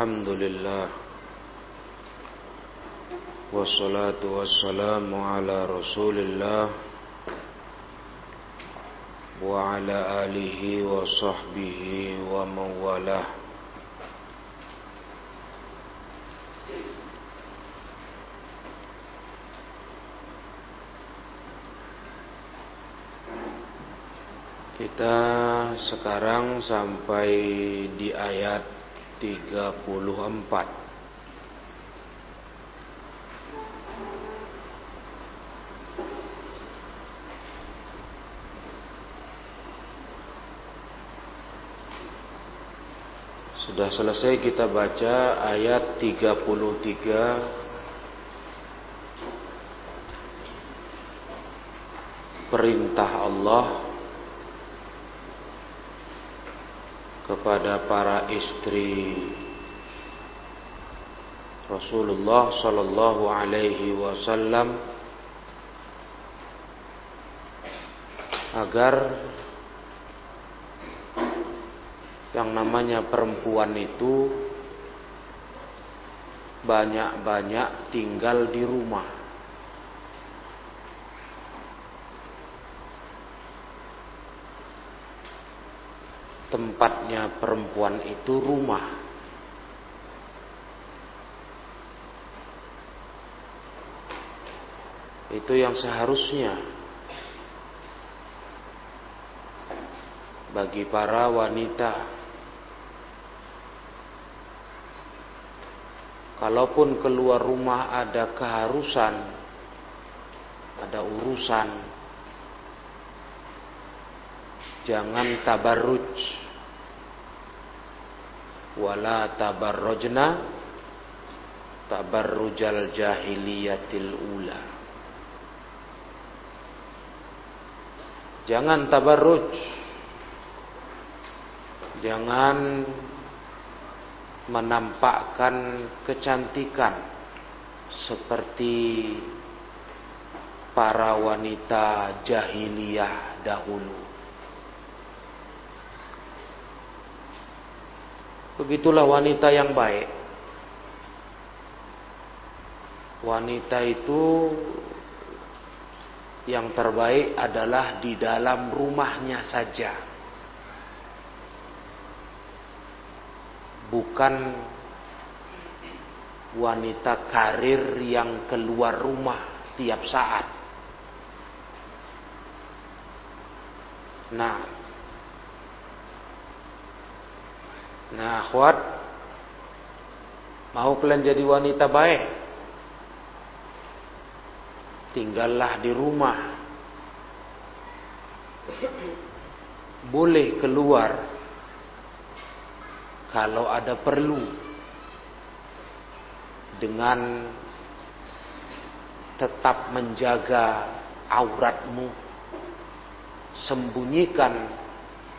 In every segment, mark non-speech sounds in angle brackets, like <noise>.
الحمد لله والصلاة والسلام على رسول الله وعلى آله وصحبه ومن والاه Kita sekarang sampai di ayat 34 Sudah selesai kita baca ayat 33 Perintah Allah kepada para istri Rasulullah sallallahu alaihi wasallam agar yang namanya perempuan itu banyak-banyak tinggal di rumah tempatnya perempuan itu rumah. Itu yang seharusnya bagi para wanita. Kalaupun keluar rumah ada keharusan, ada urusan, jangan tabarruj wala tabarrujna tabarrujal jahiliyatil ula. Jangan tabarruj. Jangan menampakkan kecantikan seperti para wanita jahiliyah dahulu Begitulah wanita yang baik. Wanita itu yang terbaik adalah di dalam rumahnya saja. Bukan wanita karir yang keluar rumah tiap saat. Nah, Nah, akhwat, mau kalian jadi wanita baik? Tinggallah di rumah. Boleh keluar kalau ada perlu dengan tetap menjaga auratmu, sembunyikan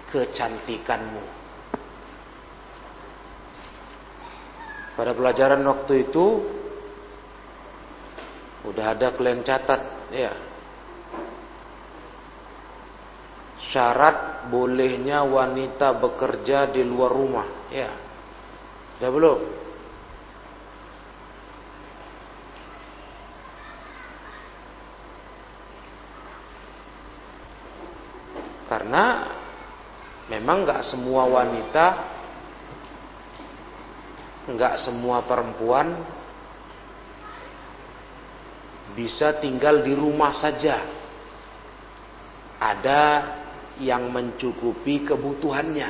kecantikanmu. Pada pelajaran waktu itu udah ada kalian catat ya. Syarat bolehnya wanita bekerja di luar rumah, ya. Sudah belum? Karena memang nggak semua wanita Enggak semua perempuan bisa tinggal di rumah saja. Ada yang mencukupi kebutuhannya.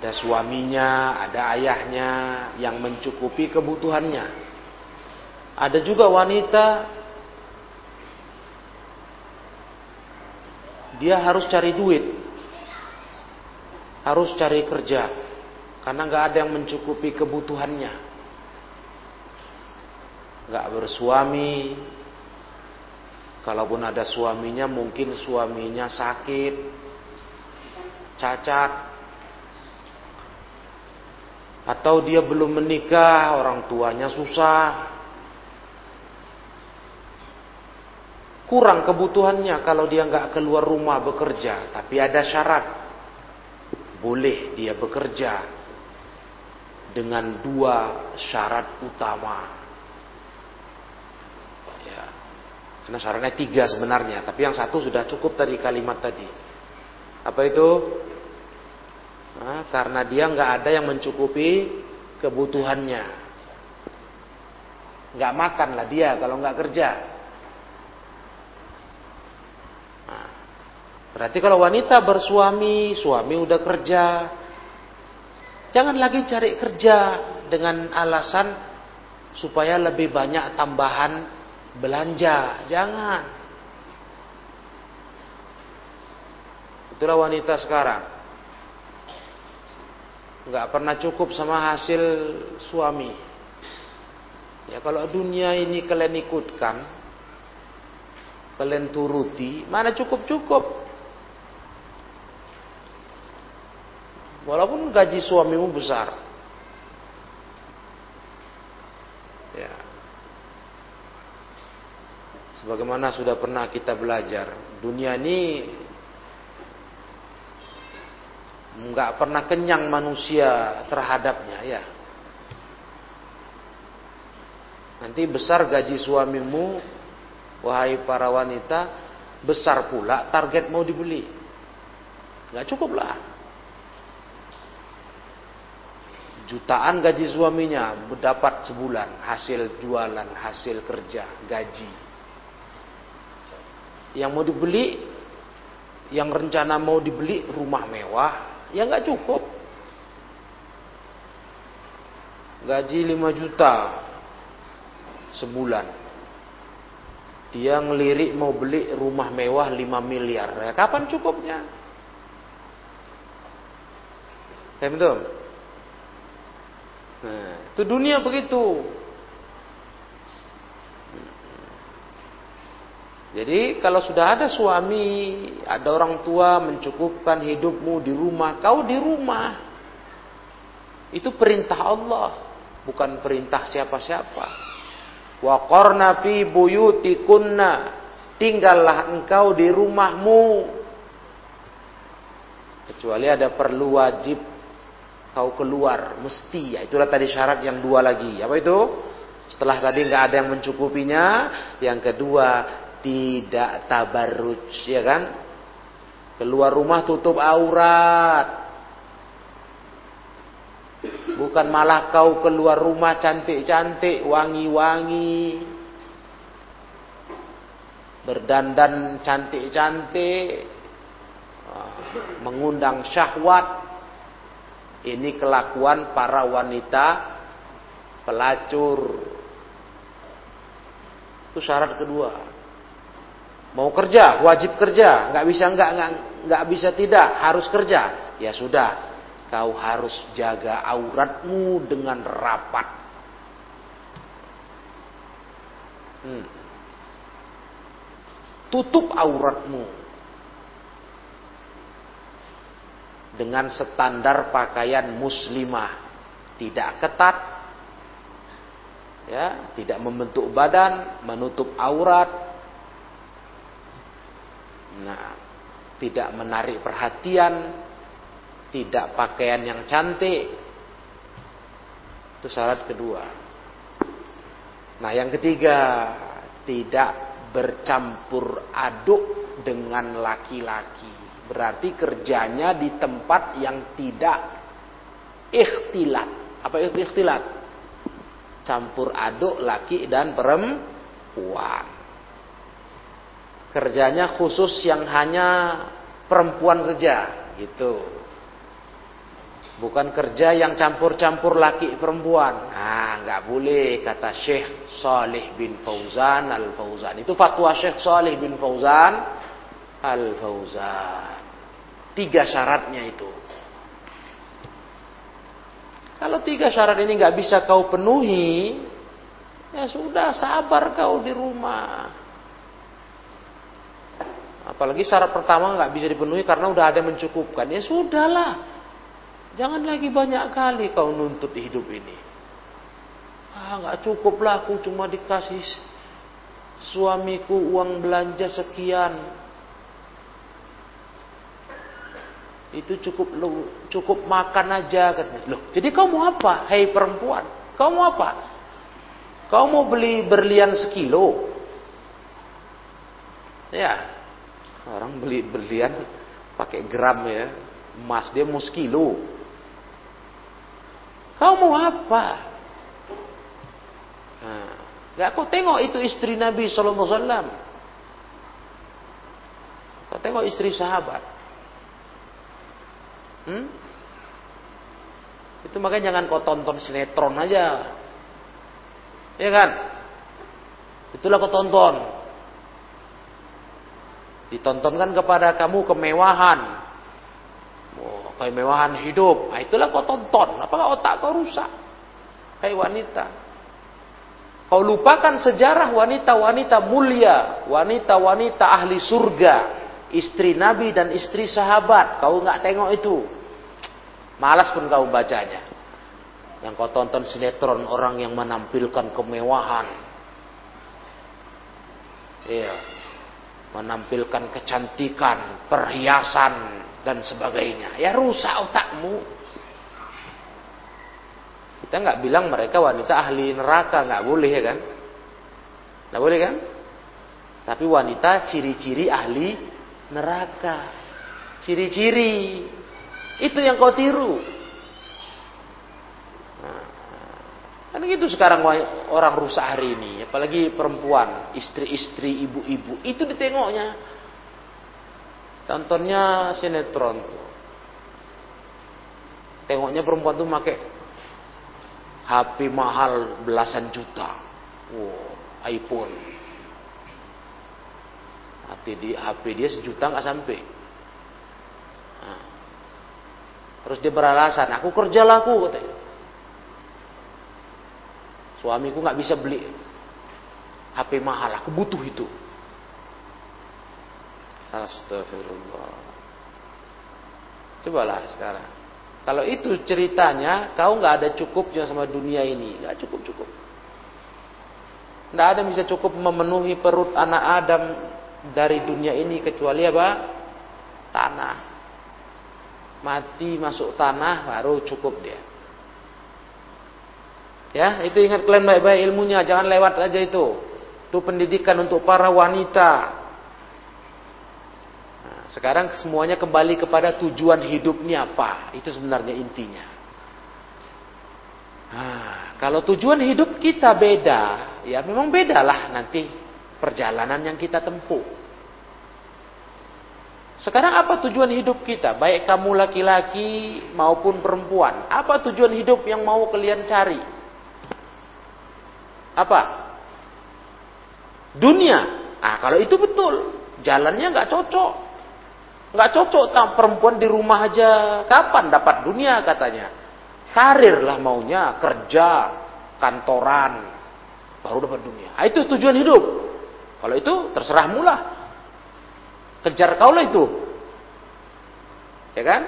Ada suaminya, ada ayahnya yang mencukupi kebutuhannya. Ada juga wanita dia harus cari duit harus cari kerja karena nggak ada yang mencukupi kebutuhannya. Nggak bersuami. Kalaupun ada suaminya mungkin suaminya sakit cacat. Atau dia belum menikah orang tuanya susah. Kurang kebutuhannya kalau dia nggak keluar rumah bekerja tapi ada syarat boleh dia bekerja dengan dua syarat utama. Ya. Karena syaratnya tiga sebenarnya, tapi yang satu sudah cukup tadi kalimat tadi. Apa itu? Nah, karena dia nggak ada yang mencukupi kebutuhannya. Nggak makan lah dia kalau nggak kerja. Berarti kalau wanita bersuami, suami udah kerja, jangan lagi cari kerja dengan alasan supaya lebih banyak tambahan belanja. Jangan. Itulah wanita sekarang. Nggak pernah cukup sama hasil suami. Ya kalau dunia ini kalian ikutkan, kalian turuti, mana cukup-cukup. Walaupun gaji suamimu besar. Ya. Sebagaimana sudah pernah kita belajar, dunia ini nggak pernah kenyang manusia terhadapnya ya. Nanti besar gaji suamimu, wahai para wanita, besar pula target mau dibeli. Nggak cukup lah. Jutaan gaji suaminya mendapat sebulan hasil jualan, hasil kerja, gaji. Yang mau dibeli, yang rencana mau dibeli rumah mewah, ya nggak cukup. Gaji 5 juta sebulan. Dia ngelirik mau beli rumah mewah 5 miliar. Ya, kapan cukupnya? Ya betul? Nah, itu dunia begitu. Jadi kalau sudah ada suami, ada orang tua mencukupkan hidupmu di rumah, kau di rumah. Itu perintah Allah, bukan perintah siapa-siapa. Wa qarna fi buyutikunna. Tinggallah engkau di rumahmu. Kecuali ada perlu wajib kau keluar mesti ya. Itulah tadi syarat yang dua lagi. Apa itu? Setelah tadi nggak ada yang mencukupinya yang kedua tidak tabarruj ya kan? Keluar rumah tutup aurat. Bukan malah kau keluar rumah cantik-cantik wangi-wangi. Berdandan cantik-cantik. Mengundang syahwat ini kelakuan para wanita pelacur. Itu syarat kedua. Mau kerja, wajib kerja, nggak bisa nggak nggak nggak bisa tidak, harus kerja. Ya sudah, kau harus jaga auratmu dengan rapat. Hmm. Tutup auratmu. Dengan standar pakaian muslimah. Tidak ketat ya tidak membentuk badan menutup aurat. Nah tidak menarik perhatian tidak pakaian yang cantik. Itu syarat kedua. Nah yang ketiga tidak bercampur aduk dengan laki-laki Berarti kerjanya di tempat yang tidak ikhtilat. Apa itu ikhtilat? Campur aduk laki dan perempuan. Kerjanya khusus yang hanya perempuan saja, gitu. Bukan kerja yang campur-campur laki perempuan. Nah, nggak boleh kata Syekh Salih bin Fauzan Al Fauzan. Itu fatwa Syekh Salih bin Fauzan Al Fauzan. Tiga syaratnya itu. Kalau tiga syarat ini nggak bisa kau penuhi, ya sudah sabar kau di rumah. Apalagi syarat pertama nggak bisa dipenuhi karena udah ada yang mencukupkan. Ya sudahlah, jangan lagi banyak kali kau nuntut hidup ini. Ah nggak cukup lah aku cuma dikasih suamiku uang belanja sekian Itu cukup cukup makan aja katanya. Loh, jadi kau mau apa? Hei perempuan, kau mau apa? Kau mau beli berlian sekilo? Ya, orang beli berlian pakai gram ya, emas dia mau sekilo. Kau mau apa? Nah, gak kau tengok itu istri Nabi Sallallahu Alaihi Wasallam. Kau tengok istri sahabat. Hmm? Itu makanya jangan kau tonton sinetron aja. Ya kan? Itulah kau tonton. Ditontonkan kepada kamu kemewahan. Oh, kemewahan hidup. Nah, itulah kau tonton. Apakah otak kau rusak? Hai wanita. Kau lupakan sejarah wanita-wanita mulia. Wanita-wanita ahli surga istri Nabi dan istri sahabat. Kau nggak tengok itu. Malas pun kau bacanya. Yang kau tonton sinetron orang yang menampilkan kemewahan. Iya. Menampilkan kecantikan, perhiasan dan sebagainya. Ya rusak otakmu. Kita nggak bilang mereka wanita ahli neraka, nggak boleh ya kan? Nggak boleh kan? Tapi wanita ciri-ciri ahli neraka. Ciri-ciri. Itu yang kau tiru. Nah, kan gitu sekarang orang rusak hari ini. Apalagi perempuan, istri-istri, ibu-ibu. Itu ditengoknya. Tontonnya sinetron. Tengoknya perempuan tuh pakai HP mahal belasan juta. Wow, iPhone. Hati di HP dia sejuta nggak sampai. Nah. Terus dia beralasan, aku kerja laku katanya. Suamiku nggak bisa beli HP mahal, aku butuh itu. Astagfirullah. Cobalah sekarang. Kalau itu ceritanya, kau nggak ada cukupnya sama dunia ini, nggak cukup cukup. Nggak ada bisa cukup memenuhi perut anak Adam dari dunia ini kecuali apa? Tanah. Mati masuk tanah baru cukup dia. Ya, itu ingat kalian baik-baik ilmunya, jangan lewat aja itu. Itu pendidikan untuk para wanita. Nah, sekarang semuanya kembali kepada tujuan hidupnya apa? Itu sebenarnya intinya. Nah, kalau tujuan hidup kita beda, ya memang bedalah nanti perjalanan yang kita tempuh. Sekarang apa tujuan hidup kita? Baik kamu laki-laki maupun perempuan. Apa tujuan hidup yang mau kalian cari? Apa? Dunia. Ah, kalau itu betul. Jalannya nggak cocok. Nggak cocok tak perempuan di rumah aja. Kapan dapat dunia katanya? Karir lah maunya, kerja, kantoran, baru dapat dunia. Ah, itu tujuan hidup. Kalau itu terserah mula. Kejar kau lah itu. Ya kan?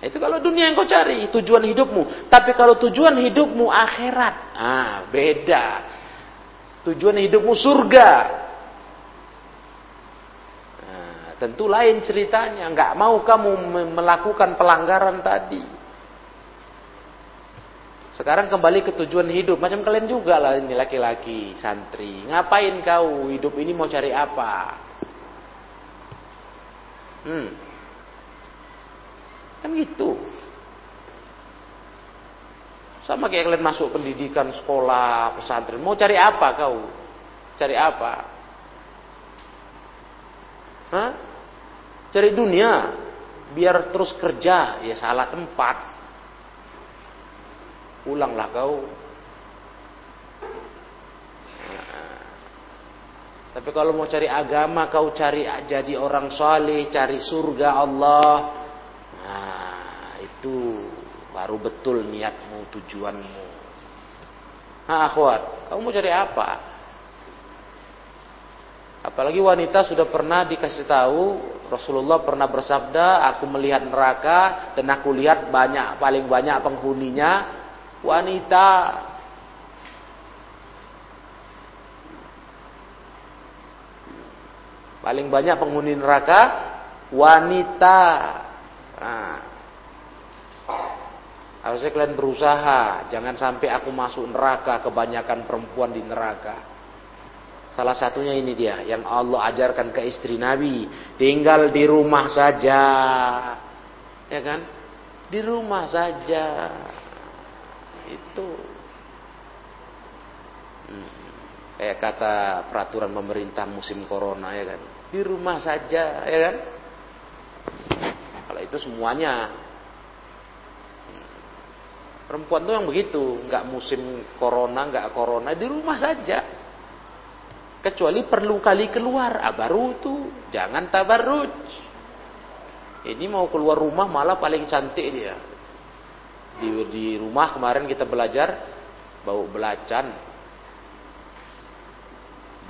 Itu kalau dunia yang kau cari, tujuan hidupmu. Tapi kalau tujuan hidupmu akhirat, ah beda. Tujuan hidupmu surga. Nah, tentu lain ceritanya. Nggak mau kamu melakukan pelanggaran tadi. Sekarang kembali ke tujuan hidup. Macam kalian juga lah ini laki-laki, santri. Ngapain kau hidup ini mau cari apa? Hmm. Kan gitu. Sama kayak kalian masuk pendidikan, sekolah, pesantren. Mau cari apa kau? Cari apa? Hah? Cari dunia. Biar terus kerja. Ya salah tempat pulanglah kau. Tapi kalau mau cari agama, kau cari jadi orang soleh, cari surga Allah. Nah, itu baru betul niatmu, tujuanmu. Nah, akhwat, kamu mau cari apa? Apalagi wanita sudah pernah dikasih tahu Rasulullah pernah bersabda, aku melihat neraka dan aku lihat banyak paling banyak penghuninya wanita. Paling banyak penghuni neraka wanita. Nah. Harusnya kalian berusaha, jangan sampai aku masuk neraka, kebanyakan perempuan di neraka. Salah satunya ini dia yang Allah ajarkan ke istri Nabi, tinggal di rumah saja. Ya kan? Di rumah saja. Itu hmm. kayak kata peraturan pemerintah musim corona ya kan. Di rumah saja, ya kan? Kalau itu semuanya Perempuan tuh yang begitu, nggak musim corona, nggak corona, di rumah saja. Kecuali perlu kali keluar, ah, baru tuh jangan tabarruj. Ini mau keluar rumah malah paling cantik dia. Di, di rumah kemarin kita belajar bau belacan,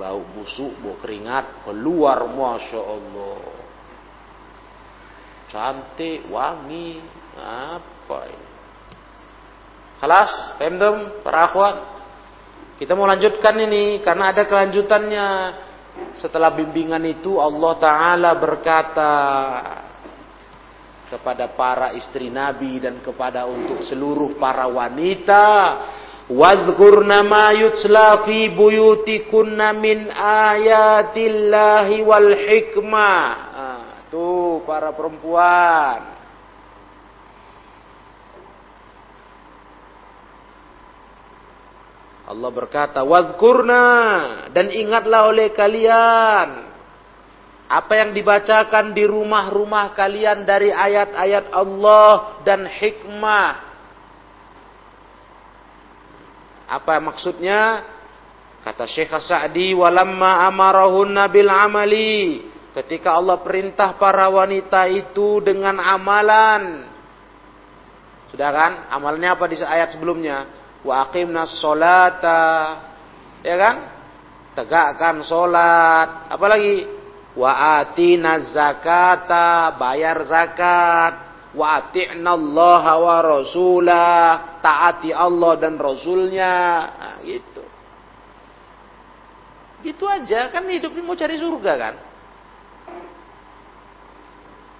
bau busuk, bau keringat, keluar masya Allah. Cantik, wangi, apa ini? Halas, pemdem, para. Kita mau lanjutkan ini karena ada kelanjutannya. Setelah bimbingan itu Allah Ta'ala berkata kepada para istri Nabi dan kepada untuk seluruh para wanita. Wadhkurna ma yutsla fi buyutikunna min ayatillahi wal hikmah. Nah, tuh para perempuan. Allah berkata, "Wadhkurna" dan ingatlah oleh kalian apa yang dibacakan di rumah-rumah kalian dari ayat-ayat Allah dan hikmah. Apa maksudnya? Kata Syekh Sa'di, "Walamma amarahunna bil amali." Ketika Allah perintah para wanita itu dengan amalan. Sudah kan? Amalnya apa di ayat sebelumnya? wa aqimna sholata ya kan tegakkan solat apalagi wa atina zakata bayar zakat wa Allah wa rasulah taati Allah dan rasulnya nah, gitu gitu aja kan hidup ini mau cari surga kan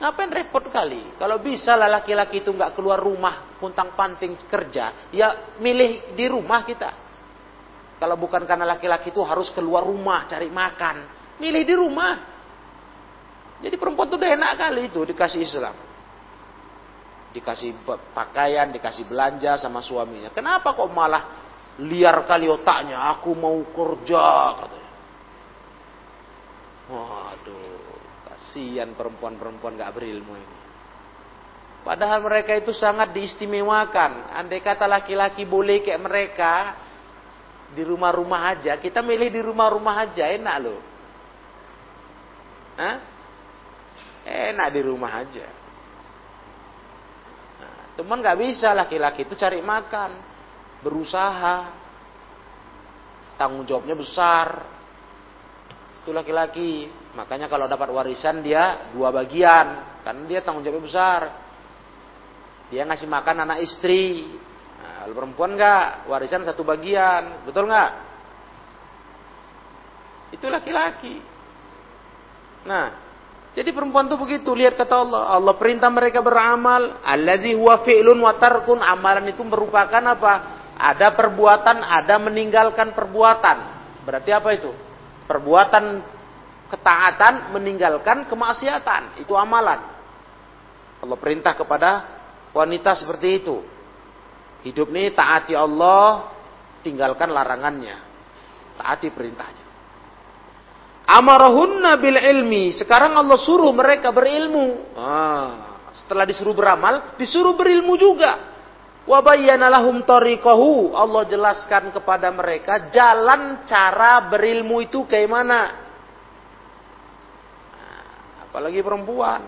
Ngapain repot kali? Kalau bisa lah laki-laki itu nggak keluar rumah, puntang panting kerja, ya milih di rumah kita. Kalau bukan karena laki-laki itu harus keluar rumah cari makan, milih di rumah. Jadi perempuan itu udah enak kali itu dikasih Islam. Dikasih pakaian, dikasih belanja sama suaminya. Kenapa kok malah liar kali otaknya? Aku mau kerja katanya. Waduh. Kasihan perempuan-perempuan gak berilmu ini. Padahal mereka itu sangat diistimewakan. Andai kata laki-laki boleh kayak mereka di rumah-rumah aja, kita milih di rumah-rumah aja enak loh. Hah? Enak di rumah aja. Cuman nggak bisa laki-laki itu cari makan, berusaha, tanggung jawabnya besar. Itu laki-laki Makanya kalau dapat warisan dia dua bagian, karena dia tanggung jawabnya besar. Dia ngasih makan anak istri. Nah, kalau perempuan enggak, warisan satu bagian, betul enggak? Itu laki-laki. Nah, jadi perempuan itu begitu, lihat kata Allah, Allah perintah mereka beramal, alladzi huwa fi'lun wa tarkun, amalan itu merupakan apa? Ada perbuatan, ada meninggalkan perbuatan. Berarti apa itu? Perbuatan ketaatan meninggalkan kemaksiatan. Itu amalan. Allah perintah kepada wanita seperti itu. Hidup ini taati Allah, tinggalkan larangannya. Taati perintahnya. Amarahunna bil ilmi. Sekarang Allah suruh mereka berilmu. Ah, setelah disuruh beramal, disuruh berilmu juga. Wabayyana lahum tariqahu. Allah jelaskan kepada mereka jalan cara berilmu itu kayak mana. Apalagi perempuan.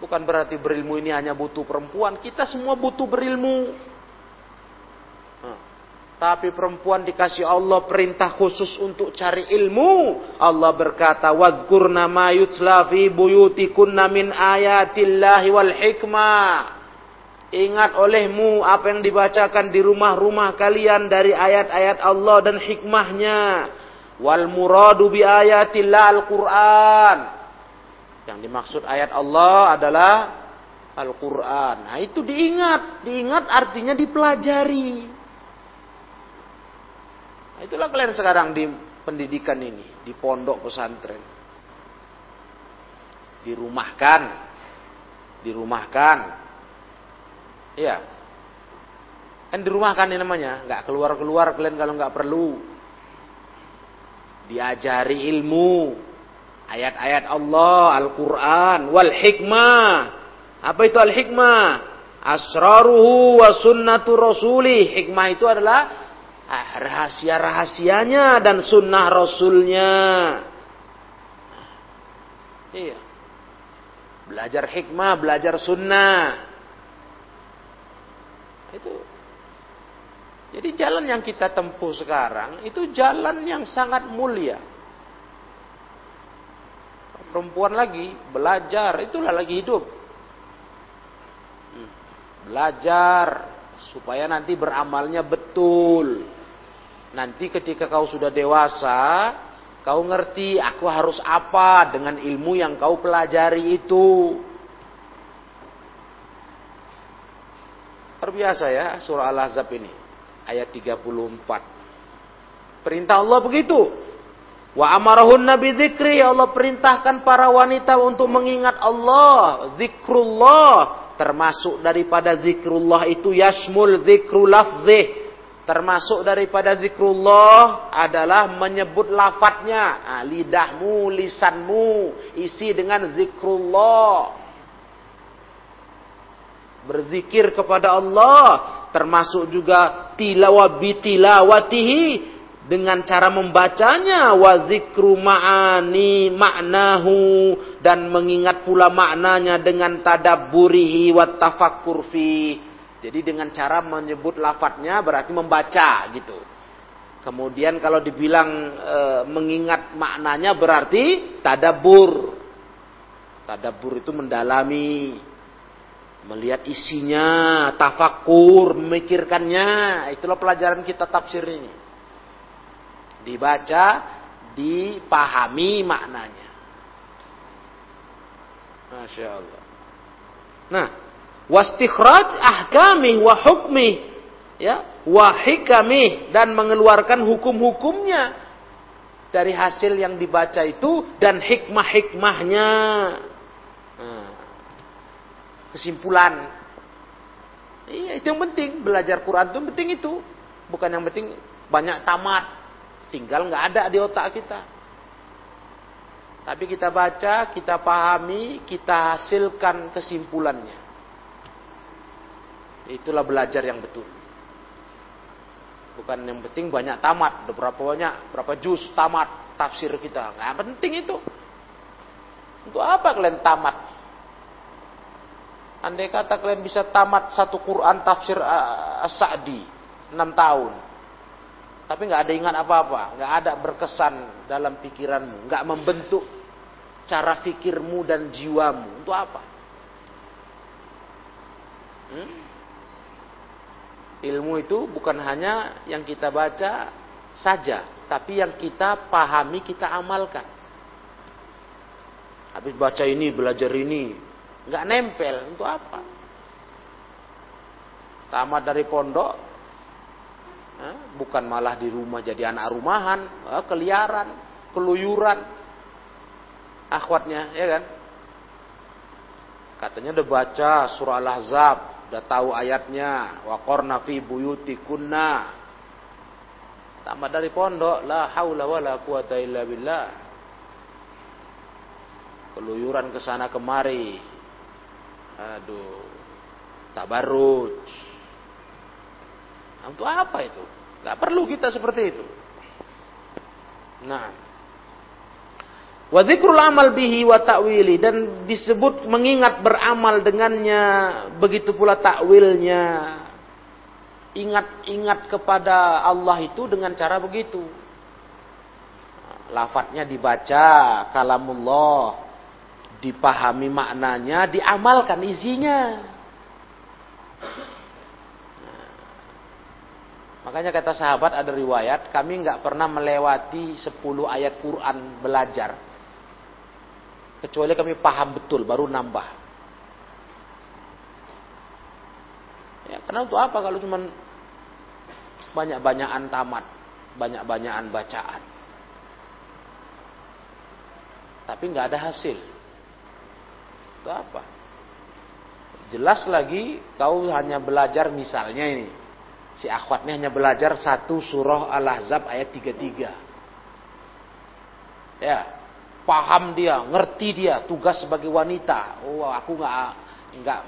Bukan berarti berilmu ini hanya butuh perempuan. Kita semua butuh berilmu. Tapi perempuan dikasih Allah perintah khusus untuk cari ilmu. Allah berkata, "Wadhkurna ma yutla fi buyutikunna min ayatillahi wal hikmah." Ingat olehmu apa yang dibacakan di rumah-rumah kalian dari ayat-ayat Allah dan hikmahnya. Wal muradu bi ayatillah Al-Qur'an. Yang dimaksud ayat Allah adalah Al-Quran. Nah itu diingat. Diingat artinya dipelajari. Itulah kalian sekarang di pendidikan ini. Di pondok pesantren. Dirumahkan. Dirumahkan. Iya. Kan dirumahkan ini namanya. Nggak keluar-keluar kalian kalau nggak perlu. Diajari ilmu. Ayat-ayat Allah, Al-Quran, wal hikmah apa itu al-hikmah? Asraruhu wa sunnatu rasuli. Hikmah itu adalah ah, rahasia-rahasianya dan sunnah rasulnya. Iya. Belajar hikmah, belajar sunnah. Itu. Jadi jalan yang kita tempuh sekarang itu jalan yang sangat mulia. Perempuan lagi belajar, itulah lagi hidup belajar supaya nanti beramalnya betul. Nanti ketika kau sudah dewasa, kau ngerti aku harus apa dengan ilmu yang kau pelajari itu. Terbiasa ya surah Al-Ahzab ini ayat 34. Perintah Allah begitu. Wa amarahun nabi zikri Allah perintahkan para wanita untuk mengingat Allah, zikrullah, termasuk daripada zikrullah itu yasmul zikru lafzih termasuk daripada zikrullah adalah menyebut lafadznya. Nah, lidahmu lisanmu isi dengan zikrullah. Berzikir kepada Allah termasuk juga tilawah tilawatihi dengan cara membacanya. Wa zikru ma'ani maknahu dan mengingat pula maknanya dengan tadabburihi wa tafakkur fi. Jadi dengan cara menyebut lafadznya berarti membaca gitu. Kemudian kalau dibilang e, mengingat maknanya berarti tadabbur. Tadabbur itu mendalami, melihat isinya, tafakur, memikirkannya. Itulah pelajaran kita tafsir ini dibaca, dipahami maknanya. Masya Allah. Nah, wastikhraj ahkami wa hukmi ya wa hikami dan mengeluarkan hukum-hukumnya dari hasil yang dibaca itu dan hikmah-hikmahnya. Nah, kesimpulan. Iya, itu yang penting. Belajar Quran itu penting itu. Bukan yang penting banyak tamat. Tinggal nggak ada di otak kita. Tapi kita baca, kita pahami, kita hasilkan kesimpulannya. Itulah belajar yang betul. Bukan yang penting banyak tamat, ada berapa banyak, berapa juz tamat tafsir kita. Nggak penting itu. Untuk apa kalian tamat? Andai kata kalian bisa tamat satu Quran tafsir uh, As-Sa'di 6 tahun. Tapi nggak ada ingat apa-apa, nggak ada berkesan dalam pikiranmu, nggak membentuk cara pikirmu dan jiwamu. Untuk apa? Hmm? Ilmu itu bukan hanya yang kita baca saja, tapi yang kita pahami, kita amalkan. Habis baca ini, belajar ini, nggak nempel. Untuk apa? Tamat dari pondok, bukan malah di rumah jadi anak rumahan, keliaran, keluyuran, akhwatnya, ya kan? Katanya udah baca surah Al-Ahzab, udah tahu ayatnya, wa qarna fi buyutikunna. Tamat dari pondok, la haula wala quwata illa billah. Keluyuran ke sana kemari. Aduh. Tabarruj Nah, untuk apa itu? Gak perlu kita seperti itu. Nah. Wa dzikrul amal bihi wa ta'wili dan disebut mengingat beramal dengannya begitu pula takwilnya. Ingat-ingat kepada Allah itu dengan cara begitu. Lafadznya dibaca, kalamullah, dipahami maknanya, diamalkan isinya. Makanya kata sahabat ada riwayat, kami nggak pernah melewati 10 ayat Quran belajar. Kecuali kami paham betul, baru nambah. Ya, karena untuk apa kalau cuma banyak-banyakan tamat, banyak-banyakan bacaan. Tapi nggak ada hasil. Itu apa? Jelas lagi kau hanya belajar misalnya ini. Si akhwat hanya belajar satu surah Al-Ahzab ayat 33. Ya, paham dia, ngerti dia tugas sebagai wanita. Oh, aku nggak nggak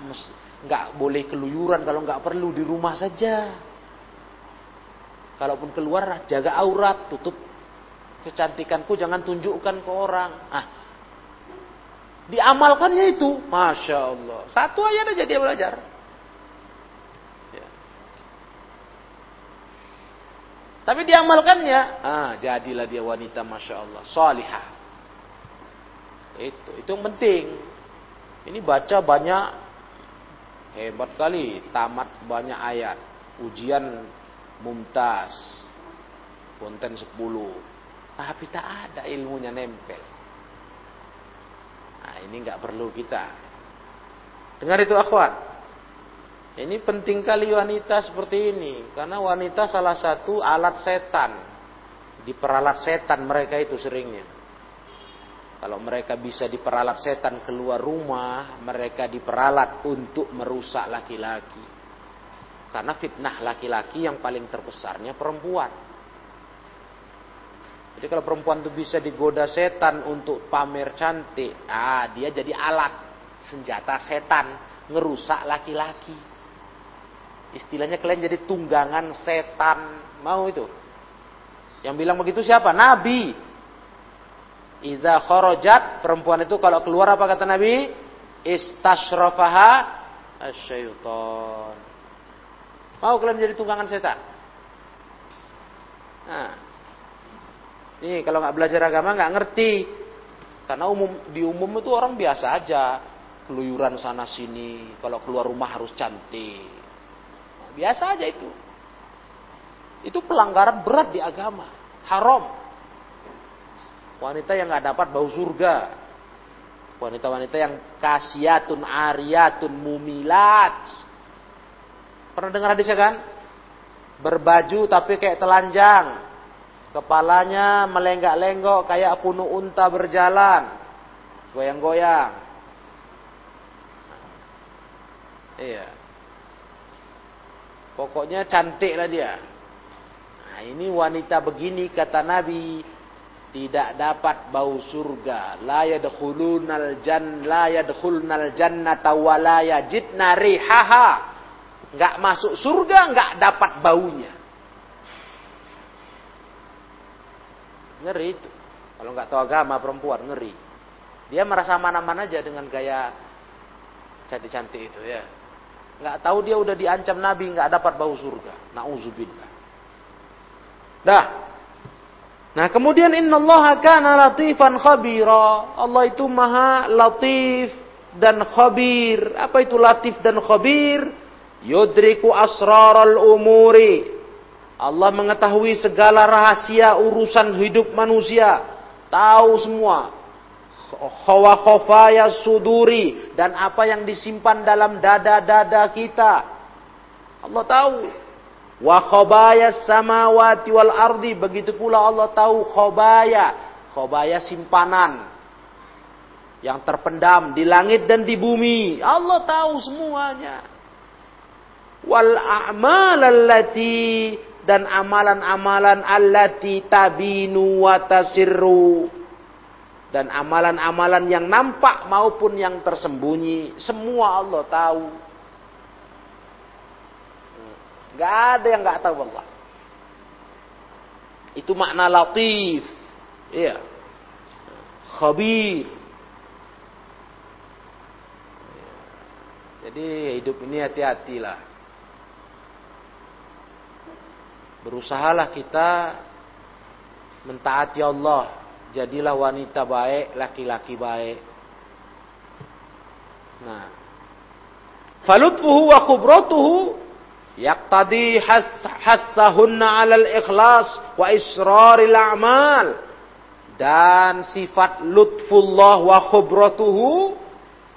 nggak boleh keluyuran kalau nggak perlu di rumah saja. Kalaupun keluar jaga aurat, tutup kecantikanku jangan tunjukkan ke orang. Ah, diamalkannya itu, masya Allah. Satu ayat aja dia belajar. Ya. Tapi diamalkannya, ah jadilah dia wanita masya Allah, salihah. Itu, itu yang penting. Ini baca banyak, hebat kali, tamat banyak ayat. Ujian mumtaz, konten 10. Tapi tak ada ilmunya nempel. Nah, ini nggak perlu kita. Dengar itu akhwat. Ini penting kali wanita seperti ini. Karena wanita salah satu alat setan. Diperalat setan mereka itu seringnya. Kalau mereka bisa diperalat setan keluar rumah, mereka diperalat untuk merusak laki-laki. Karena fitnah laki-laki yang paling terbesarnya perempuan. Jadi kalau perempuan itu bisa digoda setan untuk pamer cantik, ah dia jadi alat senjata setan ngerusak laki-laki. Istilahnya kalian jadi tunggangan setan. Mau itu? Yang bilang begitu siapa? Nabi. Iza kharajat perempuan itu kalau keluar apa kata Nabi? Istashrafaha asyaiton. Mau kalian jadi tunggangan setan? Nah, ini kalau nggak belajar agama nggak ngerti. Karena umum di umum itu orang biasa aja keluyuran sana sini. Kalau keluar rumah harus cantik. Nah, biasa aja itu. Itu pelanggaran berat di agama, haram. Wanita yang nggak dapat bau surga. Wanita-wanita yang kasiatun ariyatun mumilat. Pernah dengar hadisnya kan? Berbaju tapi kayak telanjang. Kepalanya melenggak-lenggok kayak punuh unta berjalan. Goyang-goyang. Iya. Pokoknya cantik lah dia. Nah, ini wanita begini kata Nabi tidak dapat bau surga. La yadkhulunal jan la yadkhulnal jannata wa la yajidna rihaha. Enggak masuk surga, enggak dapat baunya. Ngeri itu. Kalau enggak tahu agama perempuan ngeri. Dia merasa aman-aman aja dengan gaya cantik-cantik itu ya. Enggak tahu dia udah diancam Nabi enggak dapat bau surga. Nauzubillah. Dah, Nah kemudian innallaha kana latifan khabira. Allah itu maha latif dan khabir. Apa itu latif dan khabir? Yudriku asraral umuri. Allah mengetahui segala rahasia urusan hidup manusia. Tahu semua. Khawa khafaya suduri. Dan apa yang disimpan dalam dada-dada kita. Allah tahu. Wa khobaya samawati wal ardi. Begitu pula Allah tahu khobaya. Khobaya simpanan. Yang terpendam di langit dan di bumi. Allah tahu semuanya. Wal a'mal allati dan amalan-amalan allati tabinu wa tasirru dan amalan-amalan yang nampak maupun yang tersembunyi semua Allah tahu Gak ada yang gak tahu Allah. Itu makna latif. Iya. Khabir. Jadi hidup ini hati-hatilah. Berusahalah kita mentaati Allah. Jadilah wanita baik, laki-laki baik. Nah. Falutfuhu wa khubratuhu yaqtadi hathahunna 'alal ikhlas wa israril a'mal dan sifat lutfullah wa khubratuhu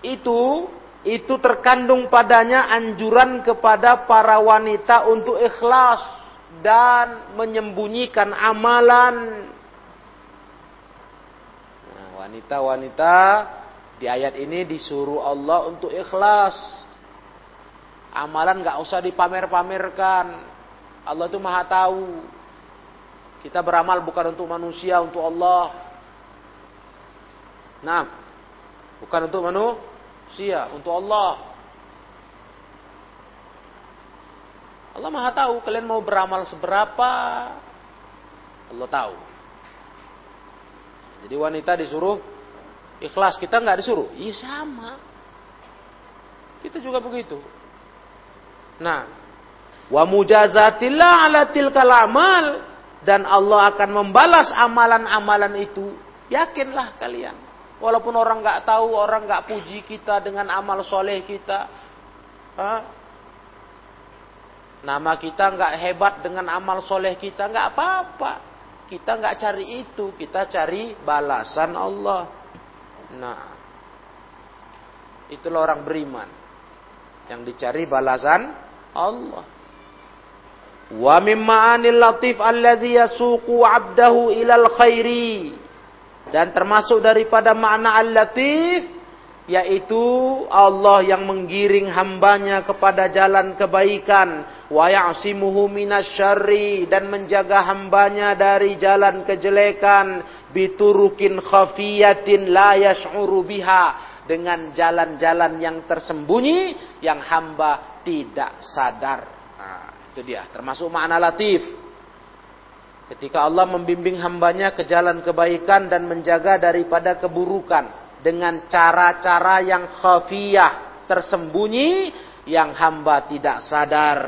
itu itu terkandung padanya anjuran kepada para wanita untuk ikhlas dan menyembunyikan amalan. Nah, wanita-wanita di ayat ini disuruh Allah untuk ikhlas. Amalan nggak usah dipamer-pamerkan. Allah itu maha tahu. Kita beramal bukan untuk manusia, untuk Allah. Nah, bukan untuk manusia, untuk Allah. Allah Maha tahu kalian mau beramal seberapa. Allah tahu. Jadi wanita disuruh ikhlas, kita nggak disuruh. Iya sama. Kita juga begitu. Nah, wa mujazatillah ala tilkal amal dan Allah akan membalas amalan-amalan itu. Yakinlah kalian. Walaupun orang nggak tahu, orang nggak puji kita dengan amal soleh kita. Hah? Nama kita nggak hebat dengan amal soleh kita, nggak apa-apa. Kita nggak cari itu, kita cari balasan Allah. Nah, itulah orang beriman yang dicari balasan Allah. Wa mimma anil latif alladhi yasuqu 'abdahu ilal khairi. Dan termasuk daripada makna al-latif yaitu Allah yang menggiring hambanya kepada jalan kebaikan wa ya'simuhu minasyarri dan menjaga hambanya dari jalan kejelekan biturukin khafiyatin la yash'uru biha dengan jalan-jalan yang tersembunyi yang hamba tidak sadar itu dia, termasuk makna latif. Ketika Allah membimbing hambanya ke jalan kebaikan dan menjaga daripada keburukan. Dengan cara-cara yang khafiyah, tersembunyi, yang hamba tidak sadar.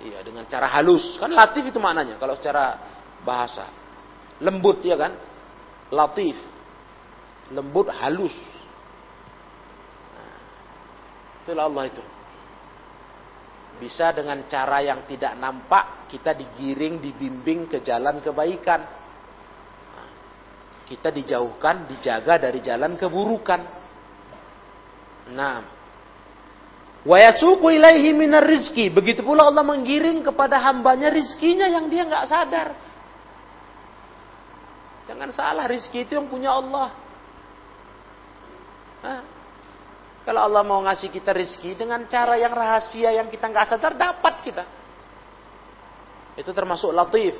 Iya, dengan cara halus. Kan latif itu maknanya, kalau secara bahasa. Lembut, ya kan? Latif. Lembut, halus. Itulah Allah itu. Bisa dengan cara yang tidak nampak kita digiring, dibimbing ke jalan kebaikan. Kita dijauhkan, dijaga dari jalan keburukan. Nah, wa yasuqu ilaihi minar rizki. Begitu pula Allah menggiring kepada hambanya rizkinya yang dia nggak sadar. Jangan salah, rizki itu yang punya Allah. Hah? Kalau Allah mau ngasih kita rezeki dengan cara yang rahasia yang kita nggak sadar dapat kita. Itu termasuk latif.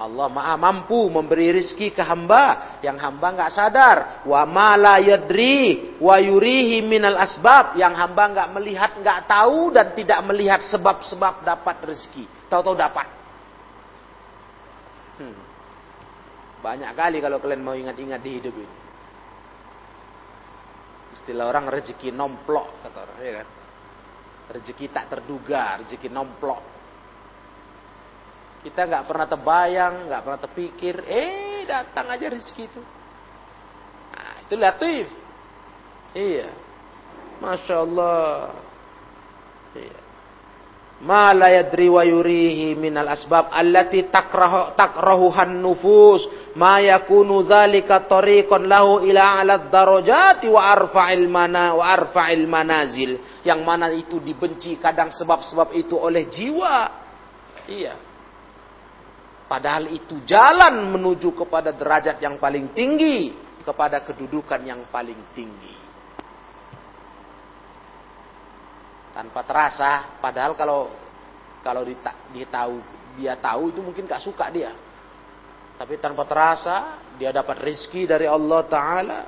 Allah maha mampu memberi rizki ke hamba yang hamba nggak sadar. Wa ma la yadri wa yurihi minal asbab yang hamba nggak melihat, nggak tahu dan tidak melihat sebab-sebab dapat rezeki. Tahu-tahu dapat. Hmm. Banyak kali kalau kalian mau ingat-ingat di hidup ini. Istilah orang rezeki nomplok kata orang, ya kan? Rezeki tak terduga, rezeki nomplok. Kita nggak pernah terbayang, nggak pernah terpikir, eh datang aja rezeki itu. Nah, itu latif. Iya. Masya Allah. Iya ma la yadri wa yurihi minal asbab allati takrahu takrahuhan nufus. Ma yakunu dzalika tariqan lahu ila ala darajati wa arfa'il mana wa arfa'il manazil. Yang mana itu dibenci kadang sebab-sebab itu oleh jiwa. Iya. Padahal itu jalan menuju kepada derajat yang paling tinggi kepada kedudukan yang paling tinggi tanpa terasa. Padahal kalau kalau dia tahu dia tahu itu mungkin gak suka dia. Tapi tanpa terasa dia dapat rizki dari Allah Ta'ala.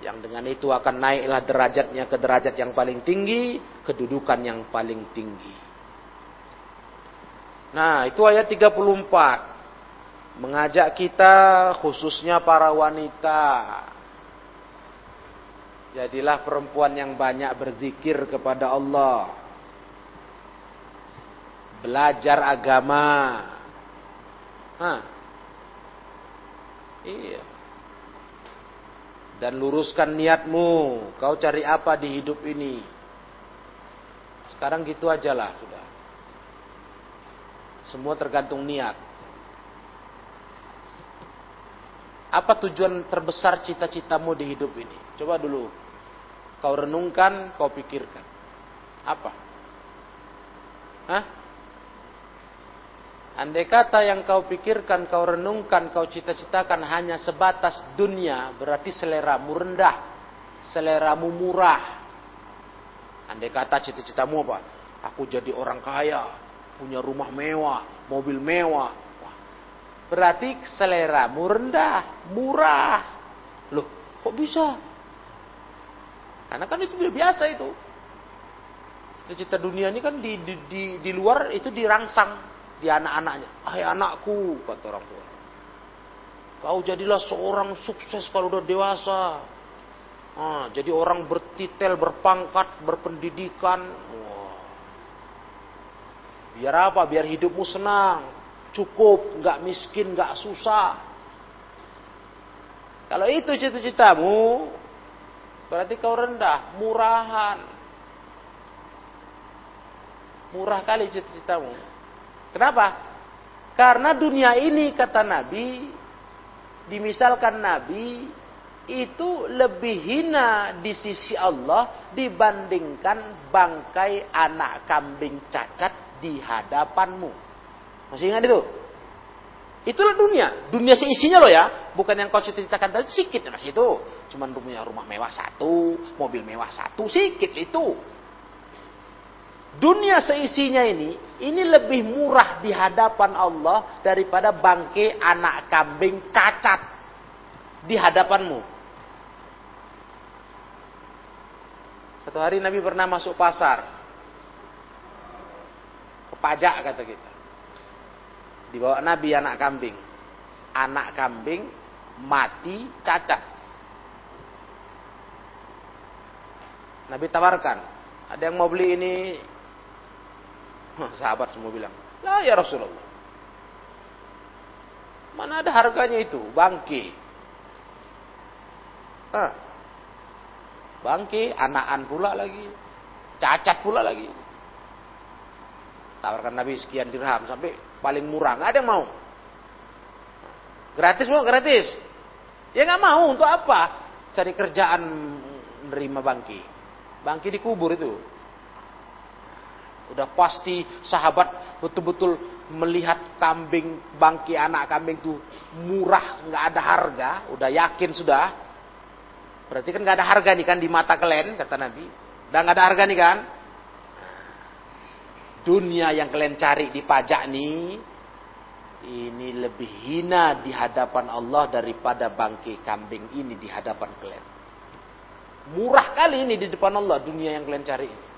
Yang dengan itu akan naiklah derajatnya ke derajat yang paling tinggi kedudukan yang paling tinggi. Nah itu ayat 34 mengajak kita khususnya para wanita Jadilah perempuan yang banyak berzikir kepada Allah. Belajar agama. Hah. Iya. Dan luruskan niatmu. Kau cari apa di hidup ini? Sekarang gitu aja lah sudah. Semua tergantung niat. Apa tujuan terbesar cita-citamu di hidup ini? Coba dulu. Kau renungkan, kau pikirkan. Apa? Hah? Andai kata yang kau pikirkan, kau renungkan, kau cita-citakan hanya sebatas dunia, berarti seleramu rendah, seleramu murah. Andai kata cita-citamu apa? Aku jadi orang kaya, punya rumah mewah, mobil mewah. Berarti seleramu rendah, murah. Loh, kok bisa? Karena kan itu biasa itu. Cita-cita dunia ini kan di, di, di, di luar itu dirangsang di anak-anaknya. Hai anakku, kata orang tua. Kau jadilah seorang sukses kalau udah dewasa. Ah, jadi orang bertitel, berpangkat, berpendidikan. Wah. Biar apa? Biar hidupmu senang, cukup, nggak miskin, nggak susah. Kalau itu cita-citamu, berarti kau rendah, murahan. Murah kali cita-citamu. Kenapa? Karena dunia ini kata Nabi, dimisalkan Nabi itu lebih hina di sisi Allah dibandingkan bangkai anak kambing cacat di hadapanmu. Masih ingat itu? Itulah dunia. Dunia seisinya loh ya. Bukan yang kau ceritakan tadi sedikit masih itu. Cuman punya rumah mewah satu, mobil mewah satu, sedikit itu. Dunia seisinya ini, ini lebih murah di hadapan Allah daripada bangke anak kambing cacat di hadapanmu. Satu hari Nabi pernah masuk pasar. Ke pajak kata kita. Dibawa Nabi anak kambing. Anak kambing mati cacat. Nabi tawarkan, ada yang mau beli ini Sahabat semua bilang, lah ya Rasulullah. Mana ada harganya itu? Bangke. Hah. Bangke, anakan pula lagi. Cacat pula lagi. Tawarkan Nabi sekian dirham sampai paling murah. Nggak ada yang mau. Gratis mau gratis. Ya nggak mau. Untuk apa? Cari kerjaan menerima bangki. Bangki dikubur itu. Udah pasti sahabat betul-betul melihat kambing bangki anak kambing itu murah, nggak ada harga, udah yakin sudah. Berarti kan nggak ada harga nih kan di mata kalian kata Nabi. Udah nggak ada harga nih kan? Dunia yang kalian cari di pajak nih ini lebih hina di hadapan Allah daripada bangki kambing ini di hadapan kalian. Murah kali ini di depan Allah dunia yang kalian cari ini.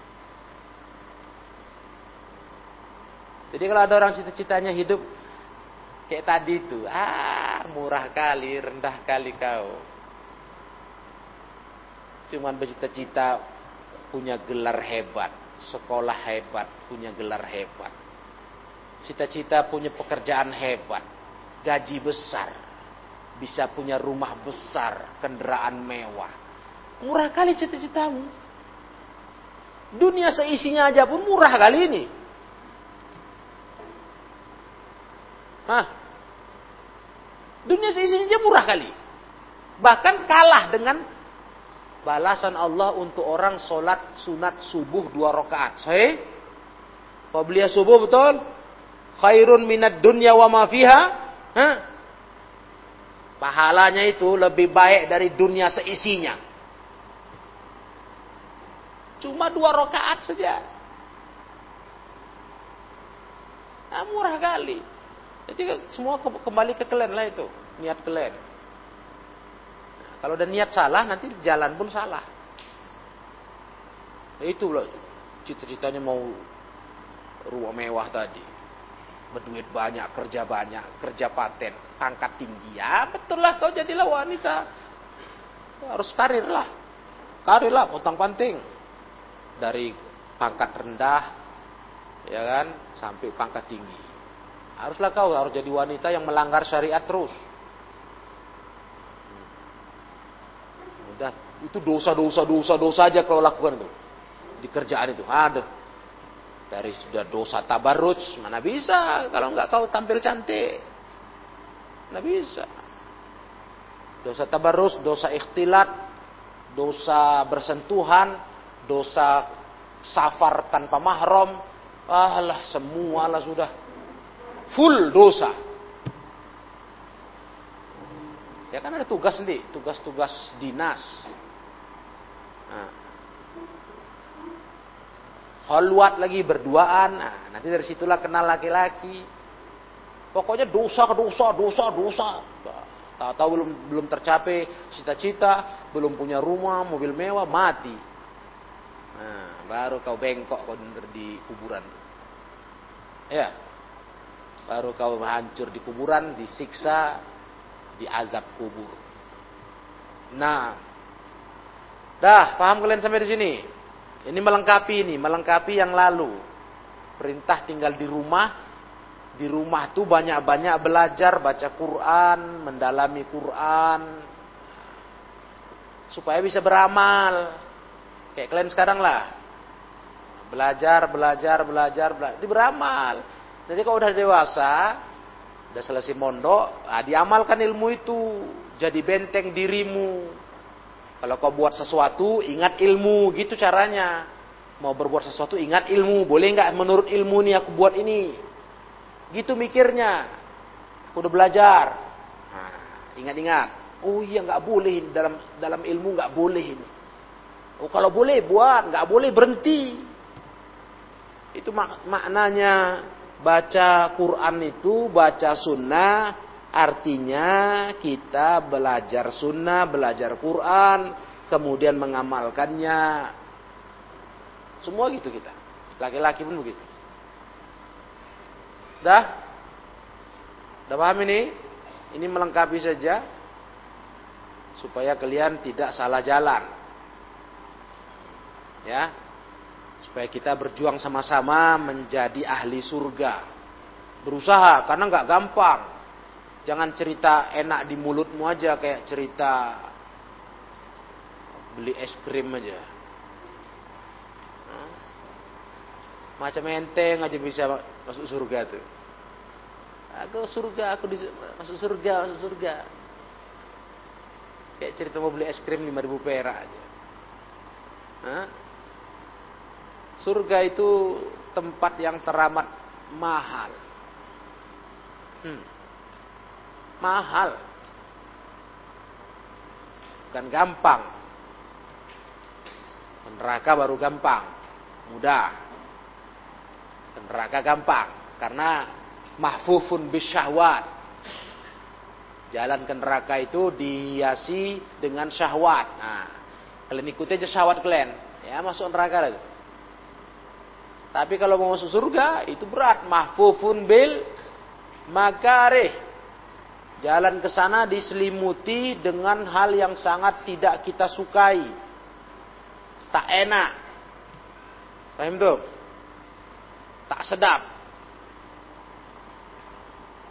Jadi kalau ada orang cita-citanya hidup kayak tadi itu, ah murah kali, rendah kali kau. Cuman bercita-cita punya gelar hebat, sekolah hebat, punya gelar hebat. Cita-cita punya pekerjaan hebat, gaji besar, bisa punya rumah besar, kendaraan mewah. Murah kali cita-citamu. Dunia seisinya aja pun murah kali ini. Hah? Dunia seisinya murah kali. Bahkan kalah dengan balasan Allah untuk orang sholat sunat subuh dua rakaat. Sahih? Qabliyah subuh betul? Khairun minat dunya wa ma fiha? Hah? Pahalanya itu lebih baik dari dunia seisinya. Cuma dua rakaat saja. Nah, murah kali. Jadi semua kembali ke kalian lah itu, niat kalian. Kalau ada niat salah, nanti jalan pun salah. Nah, itu loh cita-citanya mau rumah mewah tadi. Berduit banyak, kerja banyak, kerja paten, pangkat tinggi. Ya betul lah kau jadilah wanita. Harus karir lah. Karir lah, potong panting. Dari pangkat rendah, ya kan, sampai pangkat tinggi. Haruslah kau harus jadi wanita yang melanggar syariat terus. Udah, itu dosa-dosa dosa-dosa aja kau lakukan itu. Di kerjaan itu. Ada. dari sudah dosa tabarruj, mana bisa kalau nggak kau tampil cantik. Nggak bisa. Dosa tabarruj, dosa ikhtilat, dosa bersentuhan, dosa safar tanpa mahram, alah semua lah sudah full dosa. Ya kan ada tugas nanti, tugas-tugas dinas. Nah, Holwat lagi berduaan. Nah, nanti dari situlah kenal laki-laki. Pokoknya dosa dosa dosa dosa. Tahu-tahu belum belum tercapai cita-cita, belum punya rumah, mobil mewah, mati. Nah, baru kau bengkok kau di kuburan. Ya. Baru kau hancur di kuburan, disiksa, diazab kubur. Nah, dah paham kalian sampai di sini? Ini melengkapi ini, melengkapi yang lalu. Perintah tinggal di rumah. Di rumah tuh banyak-banyak belajar, baca Quran, mendalami Quran. Supaya bisa beramal. Kayak kalian sekarang lah. Belajar, belajar, belajar, belajar. Jadi beramal. Jadi kalau udah dewasa, udah selesai mondok, nah diamalkan ilmu itu. Jadi benteng dirimu. Kalau kau buat sesuatu, ingat ilmu, gitu caranya. Mau berbuat sesuatu, ingat ilmu. Boleh nggak menurut ilmu nih aku buat ini? Gitu mikirnya. Aku udah belajar. Nah, ingat-ingat. oh iya nggak boleh dalam dalam ilmu nggak boleh ini. Oh kalau boleh buat, nggak boleh berhenti. Itu mak maknanya baca Quran itu baca sunnah Artinya kita belajar sunnah, belajar Quran, kemudian mengamalkannya. Semua gitu kita. Laki-laki pun begitu. Dah? Dah paham ini? Ini melengkapi saja supaya kalian tidak salah jalan. Ya. Supaya kita berjuang sama-sama menjadi ahli surga. Berusaha karena nggak gampang. Jangan cerita enak di mulutmu aja kayak cerita beli es krim aja. Macam enteng aja bisa masuk surga tuh. Aku surga, aku di, masuk surga, masuk surga. Kayak cerita mau beli es krim 5000 perak aja. Hah? Surga itu tempat yang teramat mahal. Hmm mahal. Bukan gampang. Neraka baru gampang, mudah. Neraka gampang karena mahfufun bisyahwat. Jalan ke neraka itu dihiasi dengan syahwat. Nah, kalian ikuti aja syahwat kalian, ya masuk neraka lagi. Tapi kalau mau masuk surga itu berat, mahfufun bil makarih. Jalan ke sana diselimuti dengan hal yang sangat tidak kita sukai. Tak enak. Paham tuh? Tak sedap.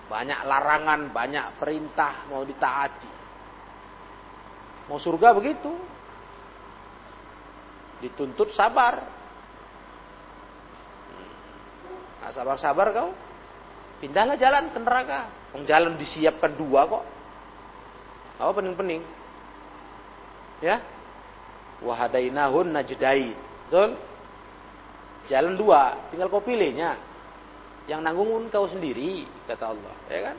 Banyak larangan, banyak perintah mau ditaati. Mau surga begitu. Dituntut sabar. Nah, sabar-sabar kau. Pindahlah jalan ke neraka. Yang jalan disiapkan dua kok. Apa pening-pening? Ya. Wahadainahun najdain. Betul? Jalan dua, tinggal kau pilihnya. Yang nanggung kau sendiri, kata Allah. Ya kan?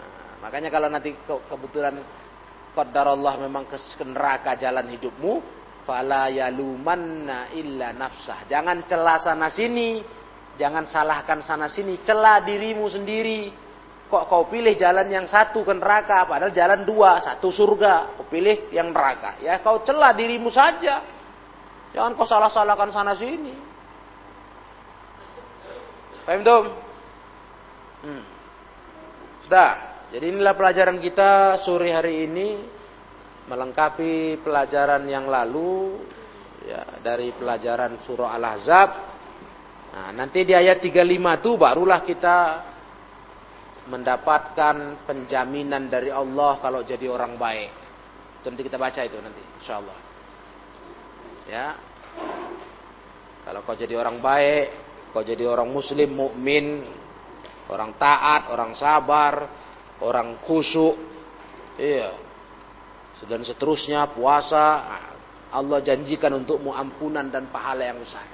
Nah, makanya kalau nanti kebetulan Allah memang ke neraka jalan hidupmu, fala yalumanna illa nafsah. Jangan celah sana sini, jangan salahkan sana sini, celah dirimu sendiri. Kok kau pilih jalan yang satu ke neraka, padahal jalan dua, satu surga. Kau pilih yang neraka. Ya kau celah dirimu saja. Jangan kau salah-salahkan sana sini. Paham dong? Hmm. Sudah. Jadi inilah pelajaran kita sore hari ini melengkapi pelajaran yang lalu ya dari pelajaran surah Al-Ahzab. Nah, nanti di ayat 35 itu barulah kita mendapatkan penjaminan dari Allah kalau jadi orang baik. Itu nanti kita baca itu nanti, insya Allah. Ya. Kalau kau jadi orang baik, kau jadi orang muslim, mukmin, orang taat, orang sabar, orang khusyuk, iya. Dan seterusnya puasa, Allah janjikan untukmu ampunan dan pahala yang besar.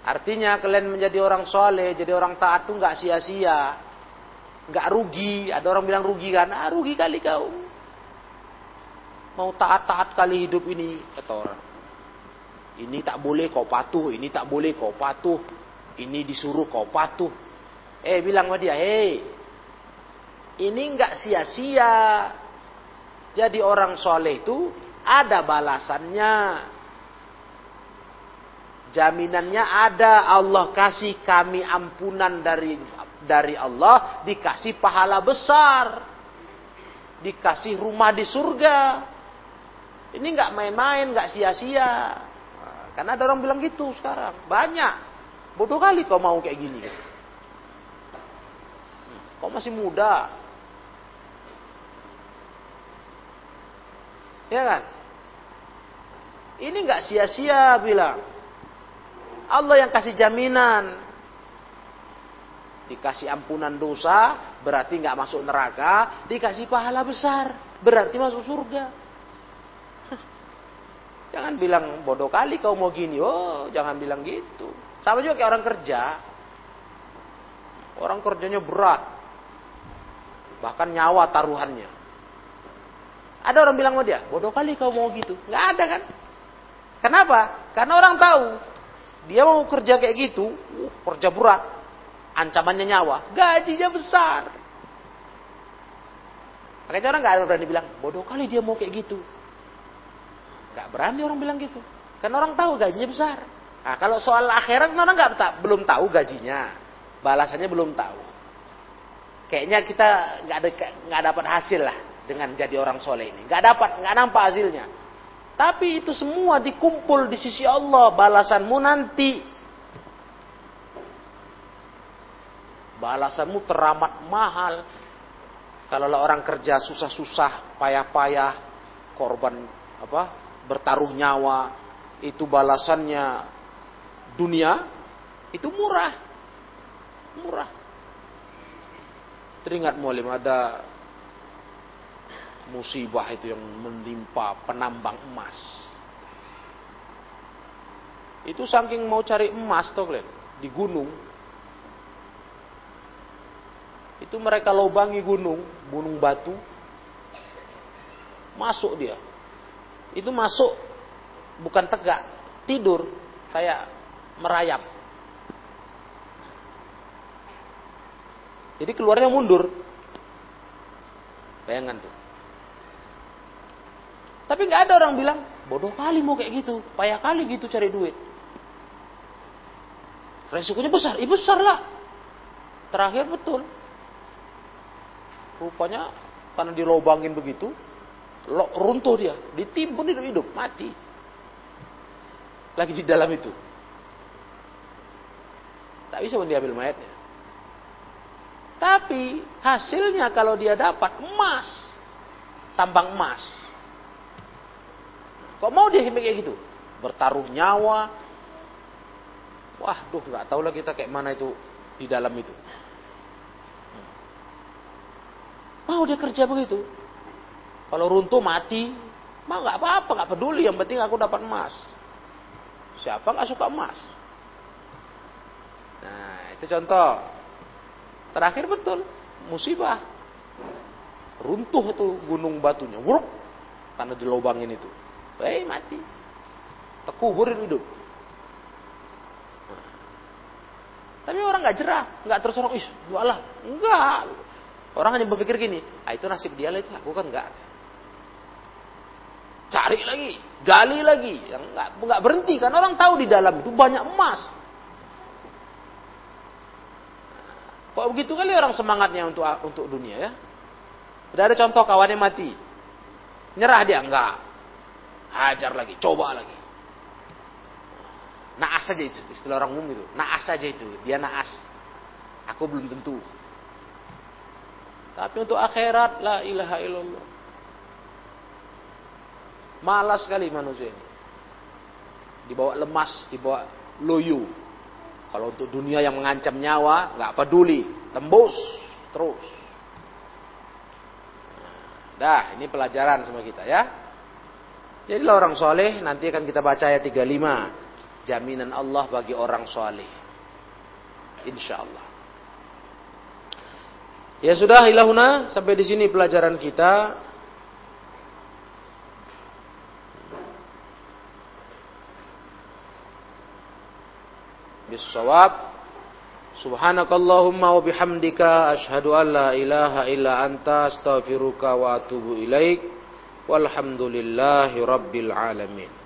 Artinya kalian menjadi orang soleh, jadi orang taat tuh nggak sia-sia, nggak rugi. Ada orang bilang rugi kan? Ah rugi kali kau. Mau taat-taat kali hidup ini kata orang. Ini tak boleh kau patuh, ini tak boleh kau patuh, ini disuruh kau patuh. Eh bilang sama dia, hei, ini nggak sia-sia. Jadi orang soleh itu ada balasannya. Jaminannya ada Allah kasih kami ampunan dari dari Allah, dikasih pahala besar. Dikasih rumah di surga. Ini nggak main-main, nggak sia-sia. Karena ada orang bilang gitu sekarang. Banyak. Bodoh kali kau mau kayak gini. Kau masih muda. Ya kan? Ini nggak sia-sia bilang. Allah yang kasih jaminan. Dikasih ampunan dosa, berarti nggak masuk neraka. Dikasih pahala besar, berarti masuk surga. <laughs> Jangan bilang bodoh kali kau mau gini. Oh, jangan bilang gitu. Sama juga kayak orang kerja. Orang kerjanya berat. Bahkan nyawa taruhannya. Ada orang bilang sama dia, bodoh kali kau mau gitu. Nggak ada kan? Kenapa? Karena orang tahu dia mau kerja kayak gitu, uh, kerja berat, ancamannya nyawa, gajinya besar. Makanya orang nggak berani bilang, bodoh kali dia mau kayak gitu. Gak berani orang bilang gitu. Karena orang tahu gajinya besar. Nah, kalau soal akhirat orang nggak tak belum tahu gajinya, balasannya belum tahu. Kayaknya kita nggak ada nggak dapat hasil lah dengan jadi orang soleh ini. Nggak dapat, nggak nampak hasilnya. Tapi itu semua dikumpul di sisi Allah balasanmu nanti. Balasanmu teramat mahal. Kalau orang kerja susah-susah, payah-payah, korban apa bertaruh nyawa, itu balasannya dunia, itu murah. Murah. Teringat mualim ada musibah itu yang menimpa penambang emas. Itu saking mau cari emas toh kalian di gunung. Itu mereka lobangi gunung, gunung batu. Masuk dia itu masuk bukan tegak, tidur kayak merayap. Jadi keluarnya mundur. Bayangan tuh. Tapi nggak ada orang bilang, bodoh kali mau kayak gitu, payah kali gitu cari duit. Resikonya besar, iya besar lah. Terakhir betul. Rupanya karena dilobangin begitu, runtuh dia, ditimbun hidup-hidup, mati. Lagi di dalam itu. Tak bisa diambil mayatnya. Tapi hasilnya kalau dia dapat emas, tambang emas. Kok mau dia kayak gitu? Bertaruh nyawa. Wah, duh nggak tahu lah kita kayak mana itu di dalam itu. Mau dia kerja begitu? Kalau runtuh mati, mah nggak apa-apa, nggak peduli. Yang penting aku dapat emas. Siapa nggak suka emas? Nah, itu contoh. Terakhir betul, musibah. Runtuh itu gunung batunya, wuruk, karena dilobangin itu. Eh, mati. Terkubur hidup. Nah. Tapi orang nggak jerah, nggak terus orang, ih, lah, enggak. Orang hanya berpikir gini, ah itu nasib dia lah itu, aku kan enggak cari lagi, gali lagi, yang nggak nggak berhenti kan orang tahu di dalam itu banyak emas. Kok begitu kali orang semangatnya untuk untuk dunia ya? Udah ada contoh kawannya mati, nyerah dia enggak, hajar lagi, coba lagi. Naas saja itu istilah orang umum itu, naas saja itu, dia naas. Aku belum tentu. Tapi untuk akhirat la ilaha illallah. Malas sekali manusia ini. dibawa lemas, dibawa loyo. Kalau untuk dunia yang mengancam nyawa, nggak peduli, tembus terus. Dah, ini pelajaran sama kita ya. Jadilah orang soleh, nanti akan kita baca ayat 35. Jaminan Allah bagi orang soleh. Insya Allah. Ya sudah, ilahuna. Sampai di sini pelajaran kita. Bisawab. Subhanakallahumma wa bihamdika ashhadu an la ilaha illa anta astaghfiruka wa atubu ilaik. Walhamdulillahi rabbil alamin.